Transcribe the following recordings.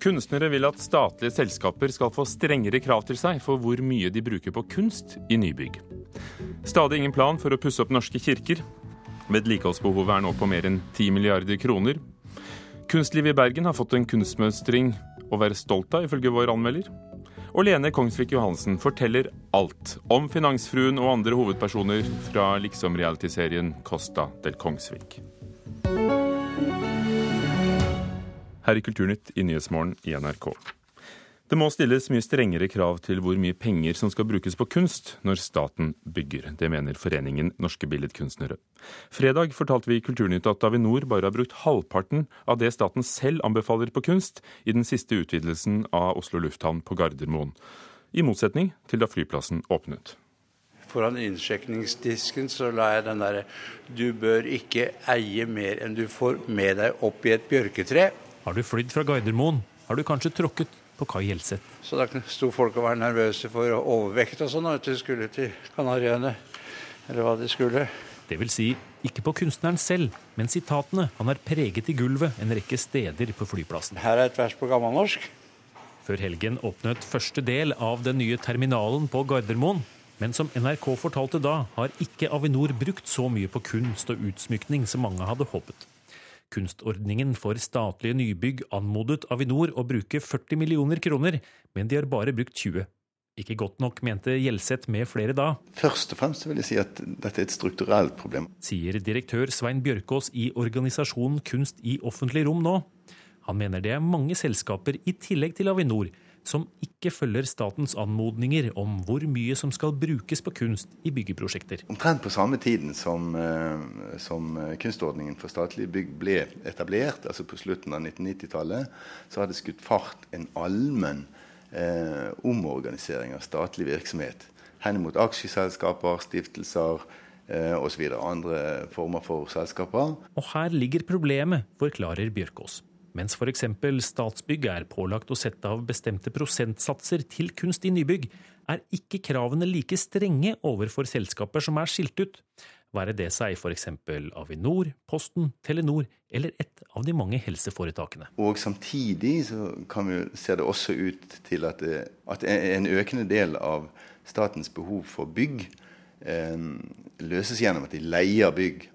Kunstnere vil at statlige selskaper skal få strengere krav til seg for hvor mye de bruker på kunst i nybygg. Stadig ingen plan for å pusse opp norske kirker. Vedlikeholdsbehovet er nå på mer enn 10 milliarder kroner. Kunstlivet i Bergen har fått en kunstmønstring å være stolt av, ifølge vår anmelder. Og Lene Kongsvik Johansen forteller alt om finansfruen og andre hovedpersoner fra liksom-realityserien Costa del Kongsvik. Her i Kulturnytt i Nyhetsmorgen i NRK. Det må stilles mye strengere krav til hvor mye penger som skal brukes på kunst når staten bygger. Det mener Foreningen norske billedkunstnere. Fredag fortalte vi i Kulturnytt at Avinor bare har brukt halvparten av det staten selv anbefaler på kunst i den siste utvidelsen av Oslo lufthavn på Gardermoen. I motsetning til da flyplassen åpnet. Foran innsjekningsdisken så la jeg den derre Du bør ikke eie mer enn du får med deg opp i et bjørketre. Har du flydd fra Gardermoen, har du kanskje tråkket på Kai Hjelset. Så da sto folk og var nervøse for overvekt og sånn, at de skulle til Kanariøyene. Eller hva de skulle. Det vil si, ikke på kunstneren selv, men sitatene han har preget i gulvet en rekke steder på flyplassen. Her er et vers på gammelnorsk. Før helgen åpnet første del av den nye terminalen på Gardermoen. Men som NRK fortalte da, har ikke Avinor brukt så mye på kunst og utsmykning som mange hadde håpet. Kunstordningen for statlige nybygg anmodet Avinor å bruke 40 millioner kroner, men de har bare brukt 20. Ikke godt nok, mente Gjelseth med flere da. Først og fremst vil jeg si at dette er et strukturelt problem. Sier direktør Svein Bjørkås i organisasjonen Kunst i offentlig rom nå. Han mener det er mange selskaper i tillegg til Avinor som ikke følger statens anmodninger om hvor mye som skal brukes på kunst i byggeprosjekter. Omtrent på samme tiden som, eh, som kunstordningen for statlige bygg ble etablert, altså på slutten av 1990-tallet, så hadde skutt fart en allmenn eh, omorganisering av statlig virksomhet. Henimot aksjeselskaper, stiftelser eh, osv. Andre former for selskaper. Og her ligger problemet, forklarer Bjørkås. Mens f.eks. Statsbygg er pålagt å sette av bestemte prosentsatser til kunst i nybygg, er ikke kravene like strenge overfor selskaper som er skilt ut, være det seg f.eks. Avinor, Posten, Telenor eller et av de mange helseforetakene. Og Samtidig så kan vi se det også ut til at, det, at en økende del av statens behov for bygg eh, løses gjennom at de leier bygg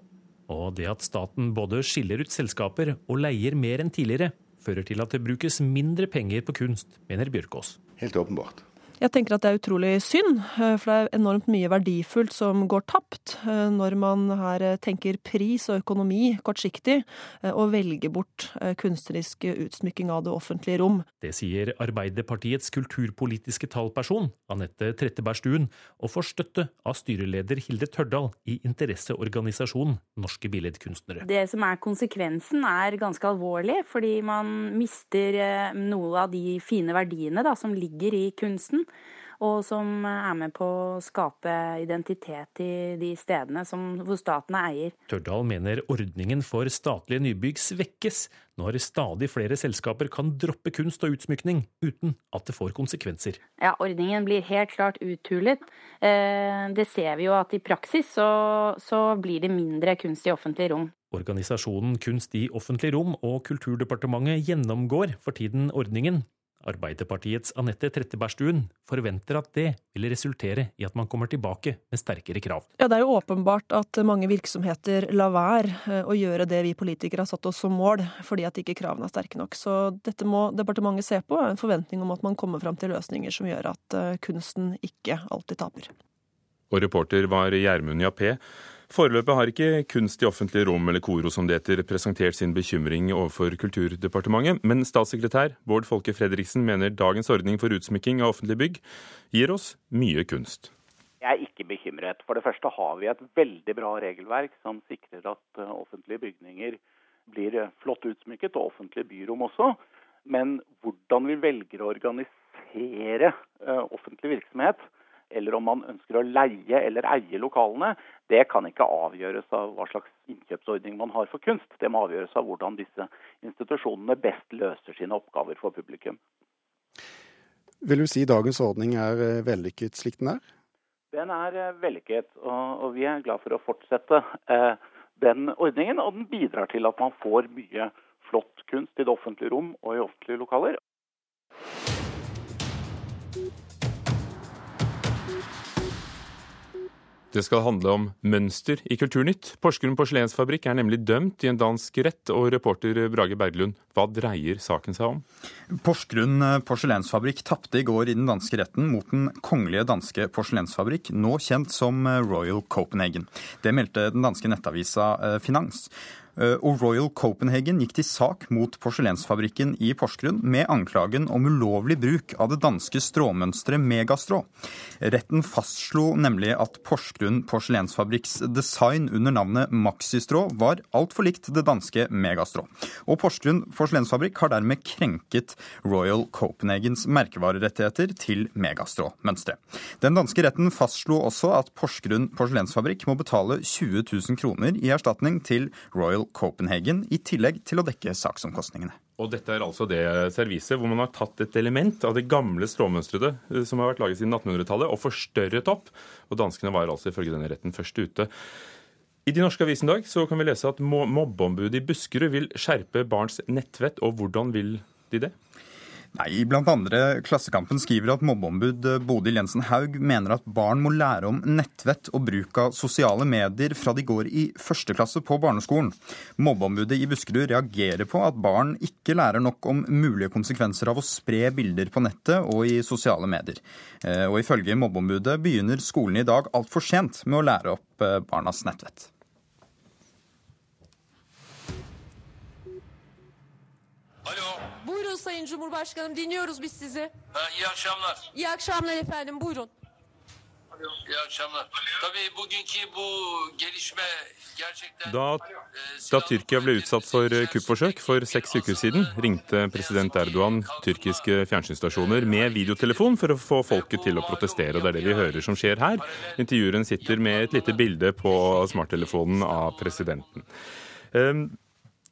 og det at staten både skiller ut selskaper og leier mer enn tidligere, fører til at det brukes mindre penger på kunst, mener Bjørkås. Helt åpenbart. Jeg tenker at det er utrolig synd, eh, for det er enormt mye verdifullt som går tapt eh, når man her eh, tenker pris og økonomi kortsiktig, og velger bort kunstnerisk utsmykking av det offentlige rom. Det sier Arbeiderpartiets kulturpolitiske talperson, Anette Trettebergstuen, og får støtte av styreleder Hilde Tørdal i interesseorganisasjonen Norske Billedkunstnere. Det som er konsekvensen er ganske alvorlig, fordi man mister noe av de fine verdiene da, som ligger i kunsten og som er med på å skape identitet i de stedene som, hvor staten er eier. Tørdal mener ordningen for statlige nybygg svekkes når stadig flere selskaper kan droppe kunst og utsmykning uten at det får konsekvenser. Ja, ordningen blir helt klart uthulet. Eh, det ser vi jo at i praksis så, så blir det mindre kunst i offentlig rom. Organisasjonen Kunst i offentlig rom og Kulturdepartementet gjennomgår for tiden ordningen. Arbeiderpartiets Anette Trettebergstuen forventer at det vil resultere i at man kommer tilbake med sterkere krav. Ja, Det er jo åpenbart at mange virksomheter lar være eh, å gjøre det vi politikere har satt oss som mål, fordi at ikke kravene er sterke nok. Så dette må departementet se på, en forventning om at man kommer fram til løsninger som gjør at eh, kunsten ikke alltid taper. Og reporter var Gjermund Jappé. Foreløpig har ikke Kunst i offentlig rom, eller KORO som det heter, presentert sin bekymring overfor Kulturdepartementet, men statssekretær Bård Folke Fredriksen mener dagens ordning for utsmykking av offentlige bygg gir oss mye kunst. Jeg er ikke bekymret. For det første har vi et veldig bra regelverk som sikrer at eh, offentlige bygninger blir eh, flott utsmykket, og offentlige byrom også. Men hvordan vi velger å organisere eh, offentlig virksomhet, eller om man ønsker å leie eller eie lokalene, det kan ikke avgjøres av hva slags innkjøpsordning man har for kunst. Det må avgjøres av hvordan disse institusjonene best løser sine oppgaver for publikum. Vil du si dagens ordning er eh, vellykket slik den er? Den er eh, vellykket, og vi er glad for å fortsette eh, den ordningen. Og den bidrar til at man får mye flott kunst i det offentlige rom og i offentlige lokaler. Det skal handle om mønster i Kulturnytt. Porsgrunn porselensfabrikk er nemlig dømt i en dansk rett, og reporter Brage Berglund, hva dreier saken seg om? Porsgrunn porselensfabrikk tapte i går i den danske retten mot den kongelige danske porselensfabrikk, nå kjent som Royal Copenhagen. Det meldte den danske nettavisa eh, Finans. Eh, og Royal Copenhagen gikk til sak mot porselensfabrikken i Porsgrunn med anklagen om ulovlig bruk av det danske stråmønsteret Megastrå. Retten fastslo nemlig at Porsgrunn porselensfabrikks design under navnet Maxistrå var altfor likt det danske Megastrå. Og Porsgrunn porselensfabrikk har dermed krenket Royal Copenhagens merkevarerettigheter til Megastrå-mønsteret. Den danske retten fastslo også at Porsgrunn porselensfabrikk må betale 20 000 kroner i erstatning til Royal Copenhagen, i tillegg til å dekke saksomkostningene. Og dette er altså det serviset hvor man har tatt et element av det gamle stråmønsteret eh, som har vært laget siden 1800-tallet, og forstørret opp. Og danskene var altså ifølge denne retten først ute. I de norske avisen i dag så kan vi lese at mobbeombudet i Buskerud vil skjerpe barns nettvett. Og hvordan vil de det? Nei, Blant andre Klassekampen skriver at mobbeombud eh, Bodil Jensen Haug mener at barn må lære om nettvett og bruk av sosiale medier fra de går i første klasse på barneskolen. Mobbeombudet i Buskerud reagerer på at barn ikke lærer nok om mulige konsekvenser av å spre bilder på nettet og i sosiale medier. Eh, og ifølge mobbeombudet begynner skolen i dag altfor sent med å lære opp eh, barnas nettvett. Buyurun Sayın Cumhurbaşkanım dinliyoruz biz sizi. Ha, iyi akşamlar. İyi akşamlar efendim buyurun. İyi akşamlar. Tabii bugünkü bu gelişme gerçekten... Da, da Tyrkia ble utsatt for kuppforsøk for seks uker siden, ringte president Erdogan tyrkiske fjernsynsstasjoner med videotelefon for å få folket til å protestere. Det er det vi hører som skjer her. Intervjueren sitter med et lite bilde på smarttelefonen av presidenten. Um,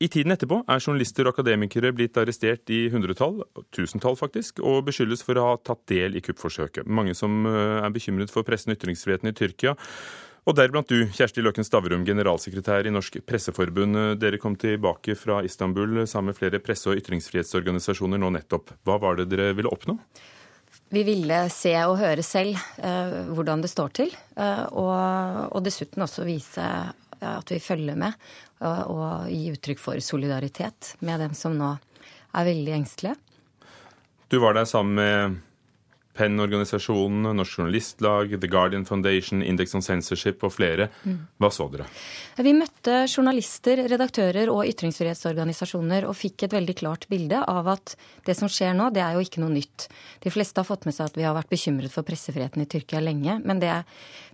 i tiden etterpå er journalister og akademikere blitt arrestert i hundretall, tusentall faktisk, og beskyldes for å ha tatt del i kuppforsøket. Mange som eh, er bekymret for pressen og ytringsfriheten i Tyrkia. Og deriblant du, Kjersti Løken Stavrum, generalsekretær i Norsk Presseforbund. Dere kom tilbake fra Istanbul sammen med flere presse- og ytringsfrihetsorganisasjoner nå nettopp. Hva var det dere ville oppnå? Vi ville se og høre selv eh, hvordan det står til, eh, og, og, dessuten også vise at vi følger med og, og gi uttrykk for solidaritet med dem som nå er veldig engstelige. Du var der sammen med PEN-organisasjonen, Norsk Journalistlag, The Guardian Foundation, Index on Censorship og flere. Hva så dere? Vi møtte journalister, redaktører og ytringsfrihetsorganisasjoner og fikk et veldig klart bilde av at det som skjer nå, det er jo ikke noe nytt. De fleste har fått med seg at vi har vært bekymret for pressefriheten i Tyrkia lenge. Men det,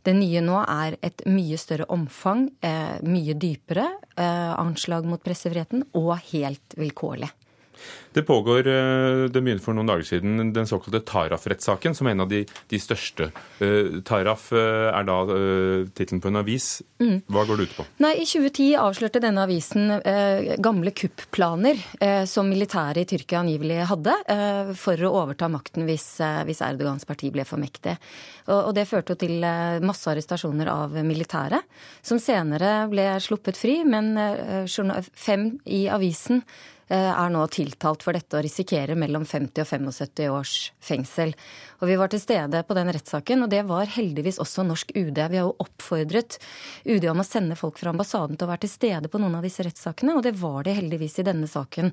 det nye nå er et mye større omfang, eh, mye dypere eh, anslag mot pressefriheten og helt vilkårlig. Det pågår, eh, det begynte for noen dager siden, den såkalte Taraf-rettssaken, som er en av de, de største. Uh, Taraf uh, er da tittelen på en avis. Mm. Hva går det ut på? Nei, I 2010 avslørte denne avisen gamle kuppplaner som militæret i Tyrkia angivelig hadde for å overta makten hvis, hvis Erdogans parti ble for mektig. Og, og det førte til masse arrestasjoner av militære, som senere ble sluppet fri, men fem i avisen Eh, er nå tiltalt for dette og risikerer mellom 50 og 75 års fengsel. Og Vi var til stede på den rettssaken, og det var heldigvis også norsk UD. Vi har jo oppfordret UD om å sende folk fra ambassaden til å være til stede på noen av disse rettssakene, og det var de heldigvis i denne saken.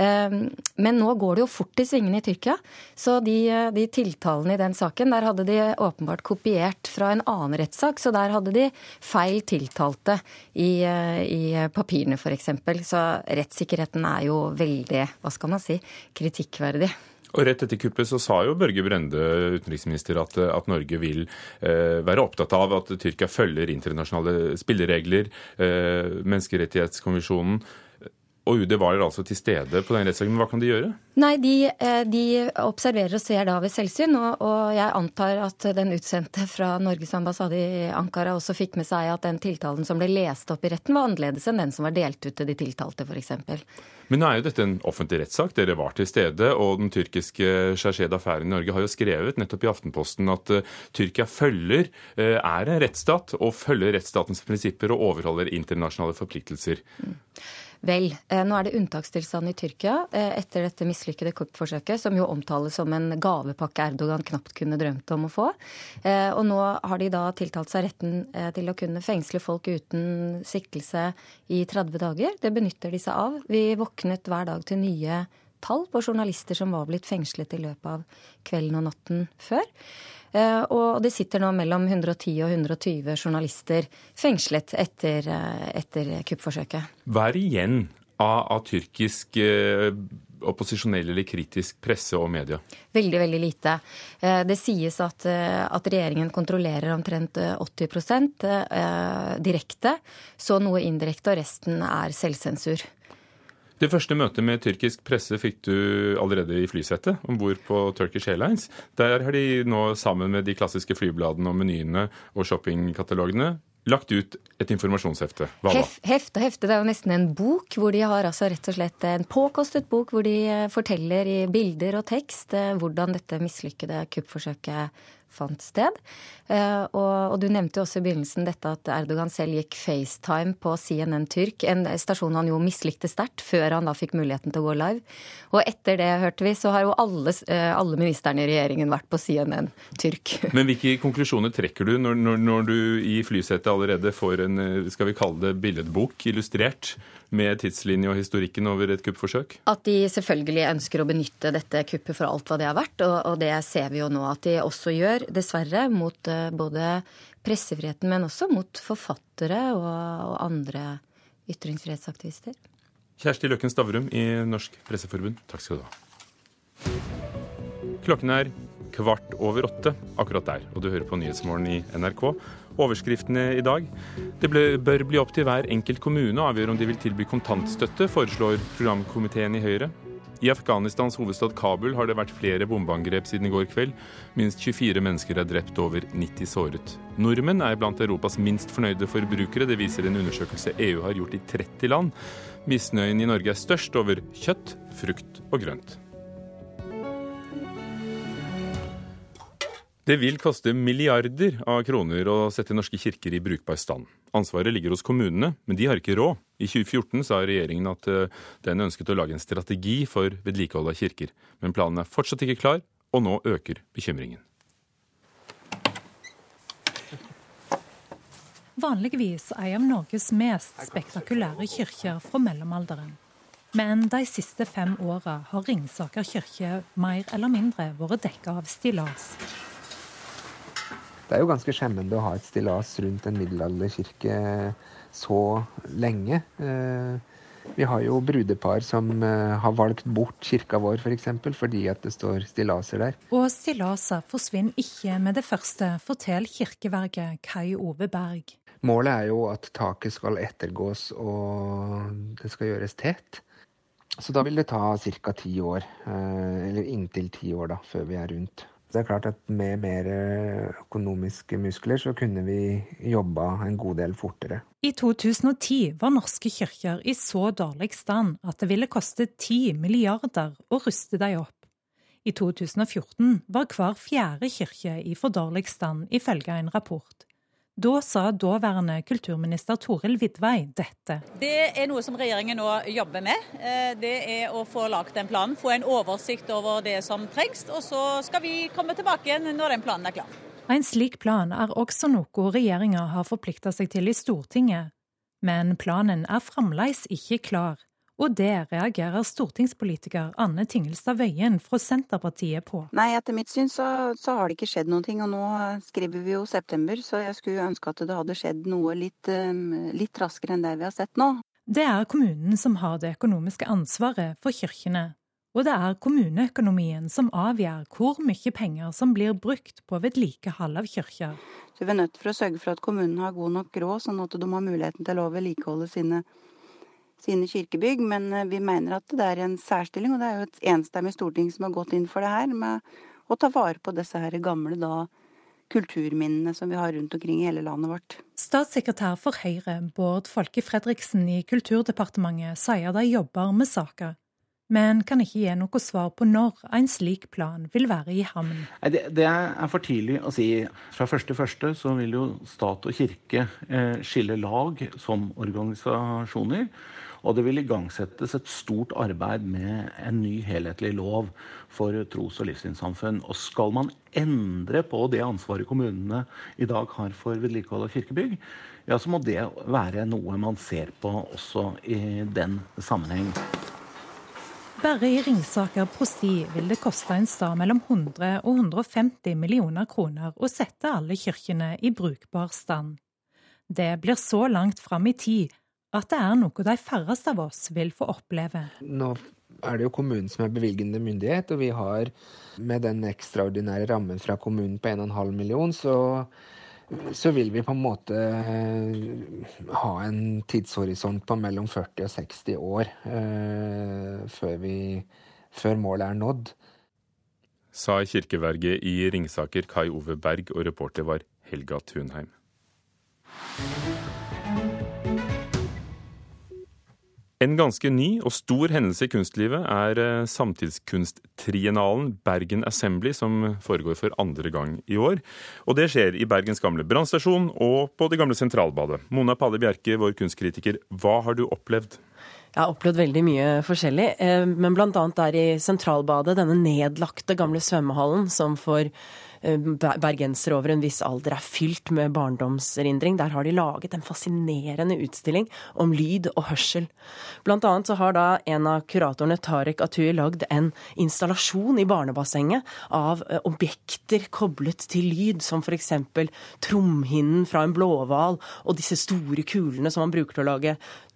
Eh, men nå går det jo fort i svingene i Tyrkia, så de, de tiltalene i den saken, der hadde de åpenbart kopiert fra en annen rettssak, så der hadde de feil tiltalte i, eh, i papirene f.eks. Så rettssikkerheten er jo veldig, hva skal man si, kritikkverdig. Og Rett etter kuppet så sa jo Børge Brende, utenriksminister, at, at Norge vil eh, være opptatt av at Tyrkia følger internasjonale spilleregler, eh, menneskerettighetskonvensjonen. Og UD var altså til stede på den rettssaken. Hva kan de gjøre? Nei, de, eh, de, observerer og ser da ved selvsyn. Og, og, jeg antar at den utsendte fra Norges ambassade i Ankara også fikk med seg at den tiltalen som ble lest opp i retten, var annerledes enn den som var delt ut til de tiltalte, f.eks. Men nå er jo dette en offentlig rettssak. Dere var til stede. Og den tyrkiske Shahshed Affæren i Norge har jo skrevet nettopp i Aftenposten at uh, Tyrkia følger, uh, er en rettsstat og følger rettsstatens prinsipper og overholder internasjonale forpliktelser. Mm. Vel, eh, nå er det unntakstilstand i Tyrkia eh, etter dette mislykkede kuppforsøket, som jo omtales som en gavepakke Erdogan knapt kunne drømt om å få. Eh, og nå har de da tiltalt seg retten til å kunne fengsle folk uten siktelse i 30 dager. Det benytter de seg av. Vi våknet hver dag til nye tall på journalister som var blitt fengslet i løpet av kvelden og natten før. Og det sitter nå mellom 110 og 120 journalister fengslet etter, etter kuppforsøket. Hva er igjen av, av tyrkisk eh, opposisjonell eller kritisk presse og media? Veldig, veldig lite. Eh, det sies at, eh, at regjeringen kontrollerer omtrent 80% direkte, så noe indirekte, og resten er selvsensur. Det første møtet med tyrkisk presse fikk du allerede i flysettet om bord på Turkish Airlines. Der har de nå, sammen med de klassiske flybladene og menyene og shoppingkatalogene, lagt ut et informasjonshefte. Hva da? Hef, hefte, hefte. Det er jo nesten en bok hvor de har altså rett og slett en påkostet bok hvor de eh, forteller i bilder og tekst eh, hvordan dette mislykkede kuppforsøket fant sted. Eh, og, og, du nevnte jo også i begynnelsen dette at Erdogan selv gikk FaceTime på CNN Tyrk, en stasjon han jo mislikte sterkt, før han da fikk muligheten til å gå live. Og etter det, hørte vi, så har jo alle, eh, alle ministrene i regjeringen vært på CNN Tyrk. Men hvilke konklusjoner trekker du når, når, når du i flysetet allerede får en, eh, skal vi kalle det, billedbok illustrert? Med tidslinje og historikken over et kuppforsøk? At de selvfølgelig ønsker å benytte dette kuppet for alt hva det har vært. Og, og det ser vi jo nå at de også gjør, dessverre, mot uh, både pressefriheten, men også mot forfattere og, og andre ytringsfrihetsaktivister. Kjersti Løkken Stavrum i Norsk Presseforbund, takk skal du ha. Klokken er kvart over åtte akkurat der, og du hører på Nyhetsmorgen i NRK. Overskriftene i dag. Det ble, bør bli opp til hver enkelt kommune å avgjøre om de vil tilby kontantstøtte, foreslår programkomiteen i Høyre. I Afghanistans hovedstad Kabul har det vært flere bombeangrep siden i går kveld. Minst 24 mennesker er drept, over 90 såret. Nordmenn er blant Europas minst fornøyde forbrukere. Det viser en undersøkelse EU har gjort i 30 land. Misnøyen i Norge er størst over kjøtt, frukt og grønt. Det vil koste milliarder av kroner å sette norske kirker i brukbar stand. Ansvaret ligger hos kommunene, men de har ikke råd. I 2014 sa regjeringen at eh, den ønsket å lage en strategi for vedlikehold av kirker. Men planen er fortsatt ikke klar, og nå øker bekymringen. Vanligvis en av Norges mest spektakulære kirker fra mellomalderen. Men de siste fem åra har Ringsaker kirke mer eller mindre vært dekka av stillas. Det er jo ganske skjemmende å ha et stillas rundt en middelalderkirke så lenge. Eh, vi har jo brudepar som eh, har valgt bort kirka vår f.eks. For eksempel, fordi at det står stillaser der. Og stillaser forsvinner ikke med det første, forteller kirkeverget Kai Ove Berg. Målet er jo at taket skal ettergås og det skal gjøres tett. Så da vil det ta ca. ti år, eh, eller inntil ti år, da, før vi er rundt. Det er klart at med mer eh, økonomiske muskler så kunne vi jobba en god del fortere. I 2010 var norske kirker i så dårlig stand at det ville koste 10 milliarder å ruste dem opp. I 2014 var hver fjerde kirke i for dårlig stand, ifølge en rapport. Da sa daværende kulturminister Toril Vidvei dette. Det er noe som regjeringen nå jobber med. Eh, det er å få lagt en plan, få en oversikt over det som trengs. Og så skal vi komme tilbake igjen når den planen er klar. En slik plan er også noe regjeringa har forplikta seg til i Stortinget. Men planen er fremdeles ikke klar. Og det reagerer stortingspolitiker Anne Tingelstad Wøien fra Senterpartiet på. Nei, etter mitt syn så, så, har det ikke skjedd noe. Og nå skriver vi jo september, så jeg skulle ønske at det hadde skjedd noe litt, litt raskere enn det vi har sett nå. Det er kommunen som har det økonomiske ansvaret for kirkene. Og det er kommuneøkonomien som avgjør hvor mye penger som blir brukt på vedlikehold av kirker. Så vi er nødt for å sørge for at kommunen har god nok råd, sånn at de har muligheten til å vedlikeholde sine kirker sine kirkebygg, men eh, vi mener at det er en særstilling, og det er jo et enstemmig storting som har gått inn for det her, med å ta vare på disse her gamle da, kulturminnene som vi har rundt omkring i hele landet vårt. Statssekretær for Høyre, Bård Folke Fredriksen i Kulturdepartementet, sier de jobber med saker men kan ikke gi noe svar på når en slik plan vil være i havn. Det, det, er for tidlig å si. Fra første første så vil jo stat og kirke eh, skille lag som organisasjoner. Og det vil igangsettes et stort arbeid med en ny helhetlig lov for tros- og livssynssamfunn. Og skal man endre på det ansvaret kommunene i dag har for vedlikehold av kirkebygg, ja, så må det være noe man ser på også i den sammenheng. Bare i Ringsaker prosti vil det koste en stad mellom 100 og 150 millioner kroner å sette alle kirkene i brukbar stand. Det blir så langt fram i tid at det er noe de færreste av oss vil få oppleve. Nå er det jo kommunen som er bevilgende myndighet, og vi har med den ekstraordinære rammen fra kommunen på 1,5 million, så så vil vi på en måte eh, ha en tidshorisont på mellom 40 og 60 år eh, før, vi, før målet er nådd. Sa kirkeverget i Ringsaker Kai Ove Berg, og reporter var Helga Thunheim. En ganske ny og stor hendelse i kunstlivet er eh, samtidskunsttriennalen Bergen Assembly, som foregår for andre gang i år. Og det skjer i Bergens gamle brannstasjon og på det gamle Sentralbadet. Mona Palle Bjerke, vår kunstkritiker, hva har du opplevd? Jeg har opplevd veldig mye forskjellig, eh, men bl.a. der i Sentralbadet, denne nedlagte gamle svømmehallen som for bergensere over en viss alder er fylt med barndomserindring. Der har de laget en fascinerende utstilling om lyd og hørsel. Blant annet så har da en av kuratorene, Tarek Atui, lagd en installasjon i barnebassenget av eh, objekter koblet til lyd, som f.eks. tromhinnen fra en blåhval og disse store kulene som man bruker til å lage eh,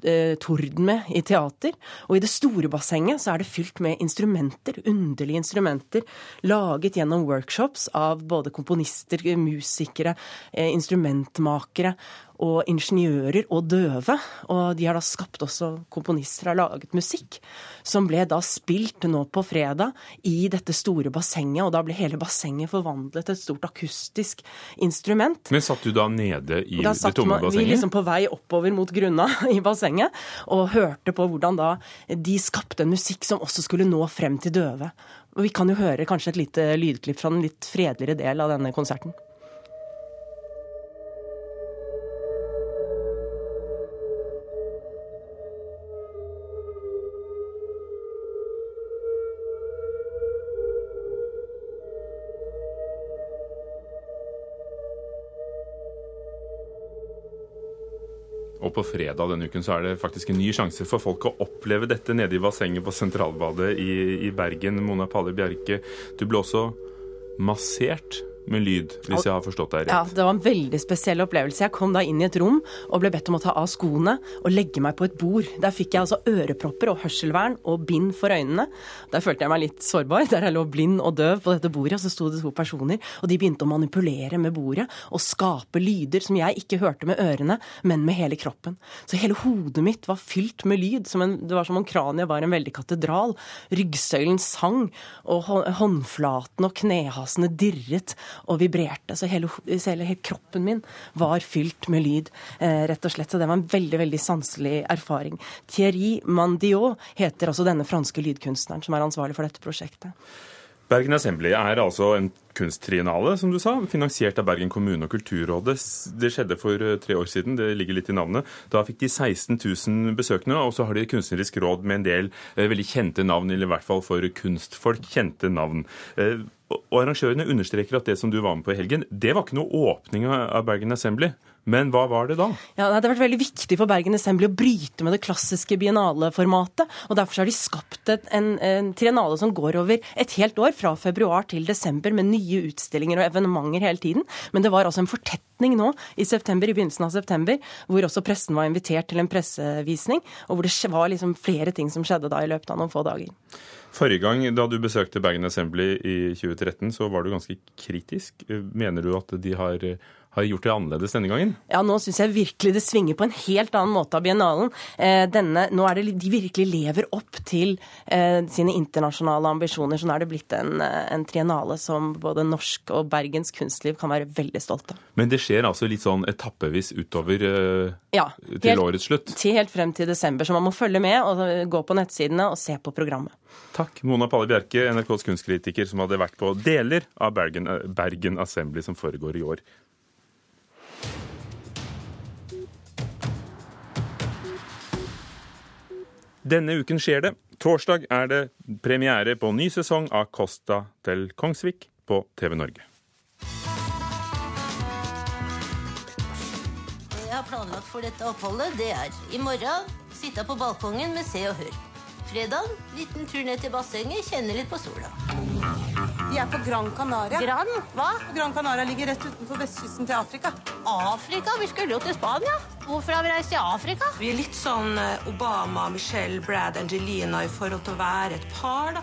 torden med i teater. Og i det store bassenget så er det fylt med instrumenter, underlige instrumenter, laget gjennom workshops av av både komponister, musikere, eh, instrumentmakere og ingeniører og døve. Og de har da skapt også komponister, har laget musikk, som ble da spilt nå på fredag i dette store bassenget. Og da ble hele bassenget forvandlet til et stort akustisk instrument. Men satt du da nede i da det tomme bassenget? Vi liksom på vei oppover mot grunna i bassenget, og hørte på hvordan da de skapte en musikk som også skulle nå frem til døve. Og vi kan jo høre kanskje et lite lydklipp fra den litt fredeligere del av denne konserten. På fredag denne uken så er det faktisk en ny sjanse for folk å oppleve dette nede i bassenget på Sentralbadet i, i Bergen. Mona Palle Bjerke, du ble også massert med lyd, hvis jeg har forstått deg rett. Ja, det var en veldig spesiell opplevelse. Jeg kom da inn i et rom og ble bedt om å ta av skoene og legge meg på et bord. Der fikk jeg altså ørepropper og hørselvern og bind for øynene. Der følte jeg meg litt sårbar, der jeg lå blind og døv på dette bordet. Og så sto det to personer, og de begynte å manipulere med bordet og skape lyder som jeg ikke hørte med ørene, men med hele kroppen. Så hele hodet mitt var fylt med lyd. En, det var som om kraniet var en veldig katedral. Ryggsøylen sang, og håndflaten og knehasene dirret og vibrerte. Så hele, hele, hele, kroppen min var fylt med lyd, eh, rett og slett. Så det var en veldig veldig sanselig erfaring. Thierry Mandiot heter altså denne franske lydkunstneren som er ansvarlig for dette prosjektet. Bergen Assembly er altså en kunsttriennale, som du sa, finansiert av Bergen kommune og Kulturrådet. Det skjedde for eh, tre år siden, det ligger litt i navnet. Da fikk de 16 000 besøkende, og så har de Kunstnerisk råd med en del eh, veldig kjente navn, eller i hvert fall for kunstfolk kjente navn. Og arrangørene understreker at det som du var med på i helgen, det var ikke noe åpning av Bergen Assembly. Men hva var det da? Ja, Det har vært veldig viktig for Bergen Assembly å bryte med det klassiske biennaleformatet. og Derfor har de skapt en, en triennale som går over et helt år, fra februar til desember, med nye utstillinger og evenementer hele tiden. Men det var altså en fortetning nå i september, i begynnelsen av september, hvor også pressen var invitert til en pressevisning, og hvor det var liksom flere ting som skjedde da i løpet av noen få dager. Forrige gang da du besøkte Bergen Assembly i 2013, så var du ganske kritisk. Mener du at de har, har gjort det annerledes denne gangen? Ja, nå syns jeg virkelig det svinger på en helt annen måte av biennalen. Eh, denne, nå er det de virkelig lever opp til eh, sine internasjonale ambisjoner. Sånn er det blitt en, eh, en triennale som både norsk og Bergens kunstliv kan være veldig stolt av. Men det skjer altså litt sånn etappevis utover ja, til helt, årets slutt? Til helt frem til desember. Så man må følge med og gå på nettsidene og se på programmet. Takk, Mona Palle Bjerke, NRKs kunstkritiker, som hadde vært på deler av Bergen, Bergen Assembly som foregår i år. Denne uken skjer det. Torsdag er det premiere på ny sesong av Costa til Kongsvik på TV Norge. Jeg har planlagt for dette oppholdet, det er i morgen sitte på balkongen med Se og Hør. Fredag liten tur ned til bassenget, kjenne litt på sola. Vi er på Gran Canaria. Gran? Hva? Gran Canaria ligger rett utenfor vestkysten til Afrika. Afrika? Vi skulle jo til Spania. Hvorfor har vi reist til Afrika? Vi er litt sånn eh, Obama, Michelle, Brad, Angelina i forhold til å være et par, da.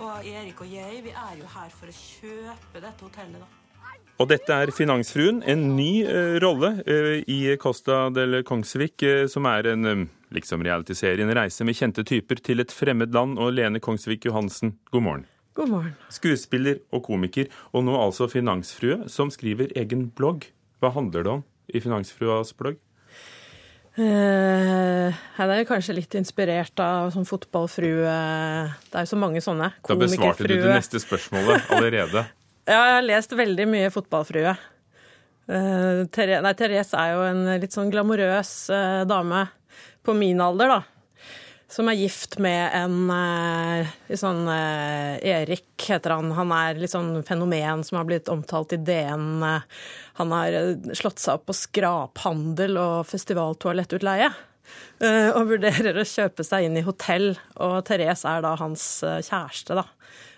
Og Erik og jeg, vi er jo her for å kjøpe dette hotellet, da. Og dette er Finansfruen, en ny eh, rolle eh, i Costa del Kongsvik, eh, som er en eh, liksom realityserie, en reise med kjente typer til et fremmed land. Og Lene Kongsvik Johansen, god morgen. God morgen. Skuespiller og komiker, og nå altså finansfrue, som skriver egen blogg. Hva handler det om i Finansfruas blogg? Ja, er kanskje litt inspirert av sånn fotballfrue Det er jo så mange sånne. Da besvarte du det neste spørsmålet allerede. ja, jeg har lest veldig mye fotballfrue. Eh, Therese, nei, Therese er jo en litt sånn glamorøs eh, dame på min alder, da. Som er gift med en eh, sånn eh, Erik, heter han. Han er litt sånn fenomen som har blitt omtalt i DN. Han har eh, slått seg opp på skraphandel og festivaltoalettutleie. eh, Og vurderer å kjøpe seg inn i hotell. Og Therese er da hans eh, kjæreste, da.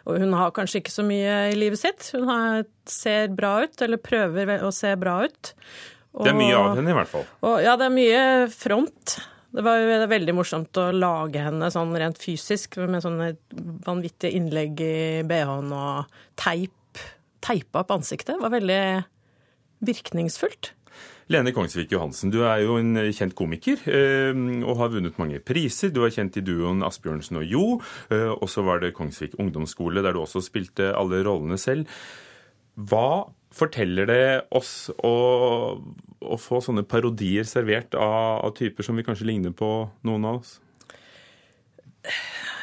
Og hun har kanskje ikke så mye i livet sitt. Hun har, ser bra ut, eller prøver å se bra ut. Det er mye av henne, i hvert fall. Og, ja, det er mye front. Det var veldig morsomt å lage henne sånn rent fysisk, med sånne vanvittige innlegg i BH-en og teip. Teipa opp ansiktet. Det var veldig virkningsfullt. Lene Kongsvik Johansen, du er jo en kjent komiker eh, og har vunnet mange priser. Du er kjent i duoen Asbjørnsen og Jo, eh, og så var det Kongsvik ungdomsskole, der du også spilte alle rollene selv. Hva forteller det oss å, å få sånne parodier servert av, av typer som vi kanskje ligner på noen av oss?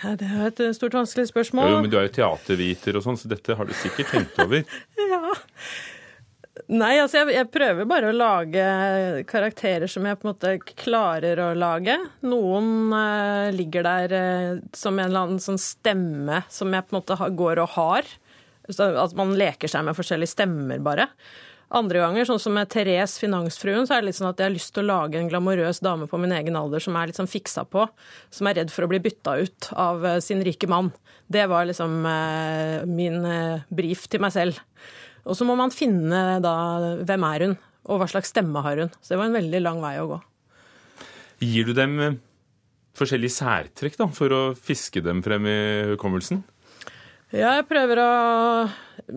Ja, Det er et stort, vanskelig spørsmål. Jo, men Du er jo teaterviter og sånn, så dette har du sikkert tenkt over. Ja. Nei, altså jeg, jeg prøver bare å lage karakterer som jeg på en måte klarer å lage. Noen eh, ligger der eh, som en eller annen sånn stemme som jeg på en måte har, går og har. At man leker seg med forskjellige stemmer, bare. Andre ganger, sånn som med Therese, finansfruen, så er det litt sånn at jeg har lyst til å lage en glamorøs dame på min egen alder som er litt sånn fiksa på, som er redd for å bli bytta ut av eh, sin rike mann. Det var liksom eh, min eh, brief til meg selv. Og så må man finne da hvem er hun, og hva slags stemme har hun. Så det var en veldig lang vei å gå. Gir du dem forskjellige særtrekk da, for å fiske dem frem i hukommelsen? Jeg prøver å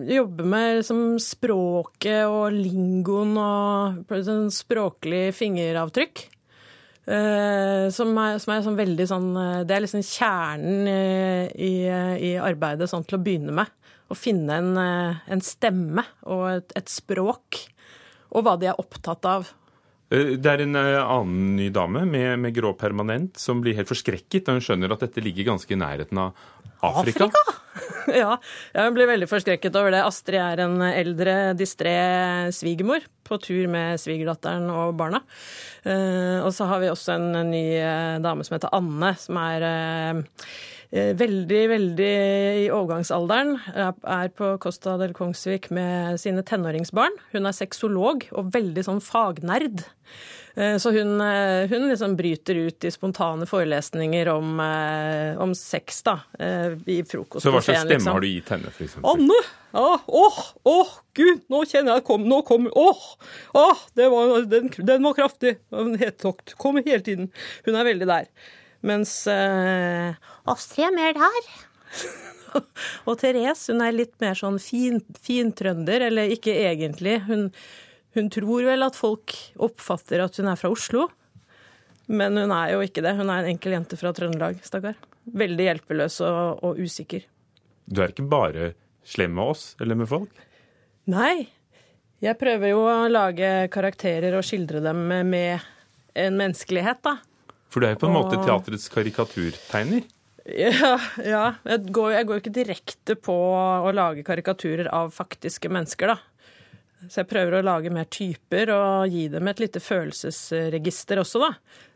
jobbe med liksom, språket og lingoen og sånn språklig fingeravtrykk. Eh, som er, som er sånn veldig sånn eh, Det er liksom kjernen eh, i, i arbeidet sånn til å begynne med. Å finne en, en stemme og et, et språk. Og hva de er opptatt av. Det er en annen ny dame med, med grå permanent som blir helt forskrekket da hun skjønner at dette ligger ganske i nærheten av Afrika. Afrika. ja, jeg blir veldig forskrekket over det. Astrid er en eldre, distré svigermor på tur med svigerdatteren og barna. Eh, og så har vi også en ny eh, dame som heter Anne, som er eh, veldig, veldig i overgangsalderen. Er er på Costa del Kongsvik med sine tenåringsbarn. Hun er sexolog og veldig sånn fagnerd. Eh, Så hun, eh, hun liksom bryter ut i spontane forelesninger om, eh, om sex da, eh, i frokostbuffeen. Så hva slags stemme liksom. har du gitt henne, f.eks.? Anne! Ja, åh, åh, gud, nå kjenner jeg kom, nå kommer, åh, åh, det var, den, den var kraftig. En hettokt, kommer hele tiden. Hun er veldig der. Mens eh, Astrid er mer der. og Therese, hun er litt mer sånn fin, fin trønder, eller ikke egentlig. Hun, hun tror vel at folk oppfatter at hun er fra Oslo, men hun er jo ikke det. Hun er en enkel jente fra Trøndelag, stakkar. Veldig hjelpeløs og, og usikker. Du er ikke bare slem med oss eller med folk? Nei. Jeg prøver jo å lage karakterer og skildre dem med en menneskelighet, da. For du er jo på en måte Og- teatrets karikaturtegner. Ja, ja. Jeg går jeg går ikke direkte på å lage karikaturer av faktiske mennesker, da. Så jeg prøver å lage mer typer og gi dem et lite følelsesregister også, da.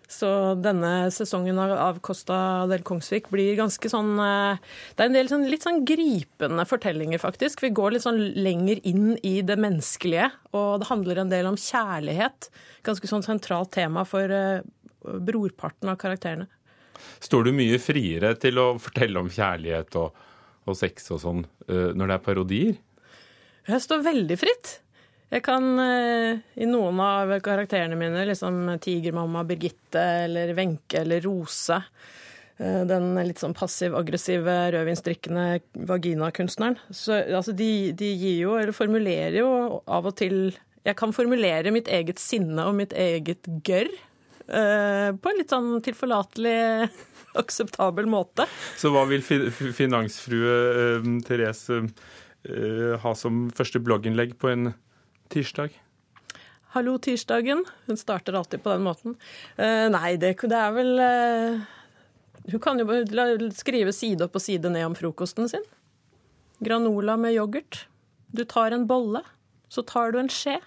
Så denne sesongen av, Costa del Kongsvik blir ganske sånn eh, Det er en del sånn, litt sånn gripende fortellinger, faktisk. Vi går litt sånn lenger inn i det menneskelige, og det handler en del om kjærlighet. Ganske sånn sentralt tema for eh, brorparten av karakterene. Står du mye friere til å fortelle om kjærlighet og, og sex og sånn eh, når det er parodier? Jeg står veldig fritt. Jeg kan eh, i noen av karakterene mine, liksom Tigermamma Birgitte eller Wenche eller Rose eh, den litt sånn passiv-aggressive, rødvinsdrikkende vaginakunstneren. Så altså, de, de gir jo, eller formulerer jo av og til Jeg kan formulere mitt eget sinne og mitt eget gørr eh, på en litt sånn tilforlatelig, akseptabel måte. Så hva vil fi- fi- finansfrue Therese ha som første blogginnlegg på en tirsdag? Hallo, tirsdagen. Hun starter alltid på den måten. Uh, nei, det, det er vel uh, Hun kan jo skrive side opp og side ned om frokosten sin. Granola med yoghurt. Du tar en bolle, så tar du en skje.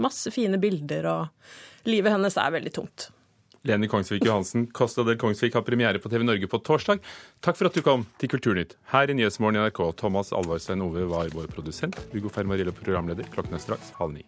Masse fine bilder, og livet hennes er veldig tomt. Leni Kongsvik Johansen, Costa del Kongsvik har premiere på TV Norge på torsdag. Takk for at du kom til Kulturnytt. Her i Nyhetsmorgen i NRK, Thomas Alvarstein Ove var vår produsent. Hugo Fermarillo, programleder. Klokken er straks halv ni.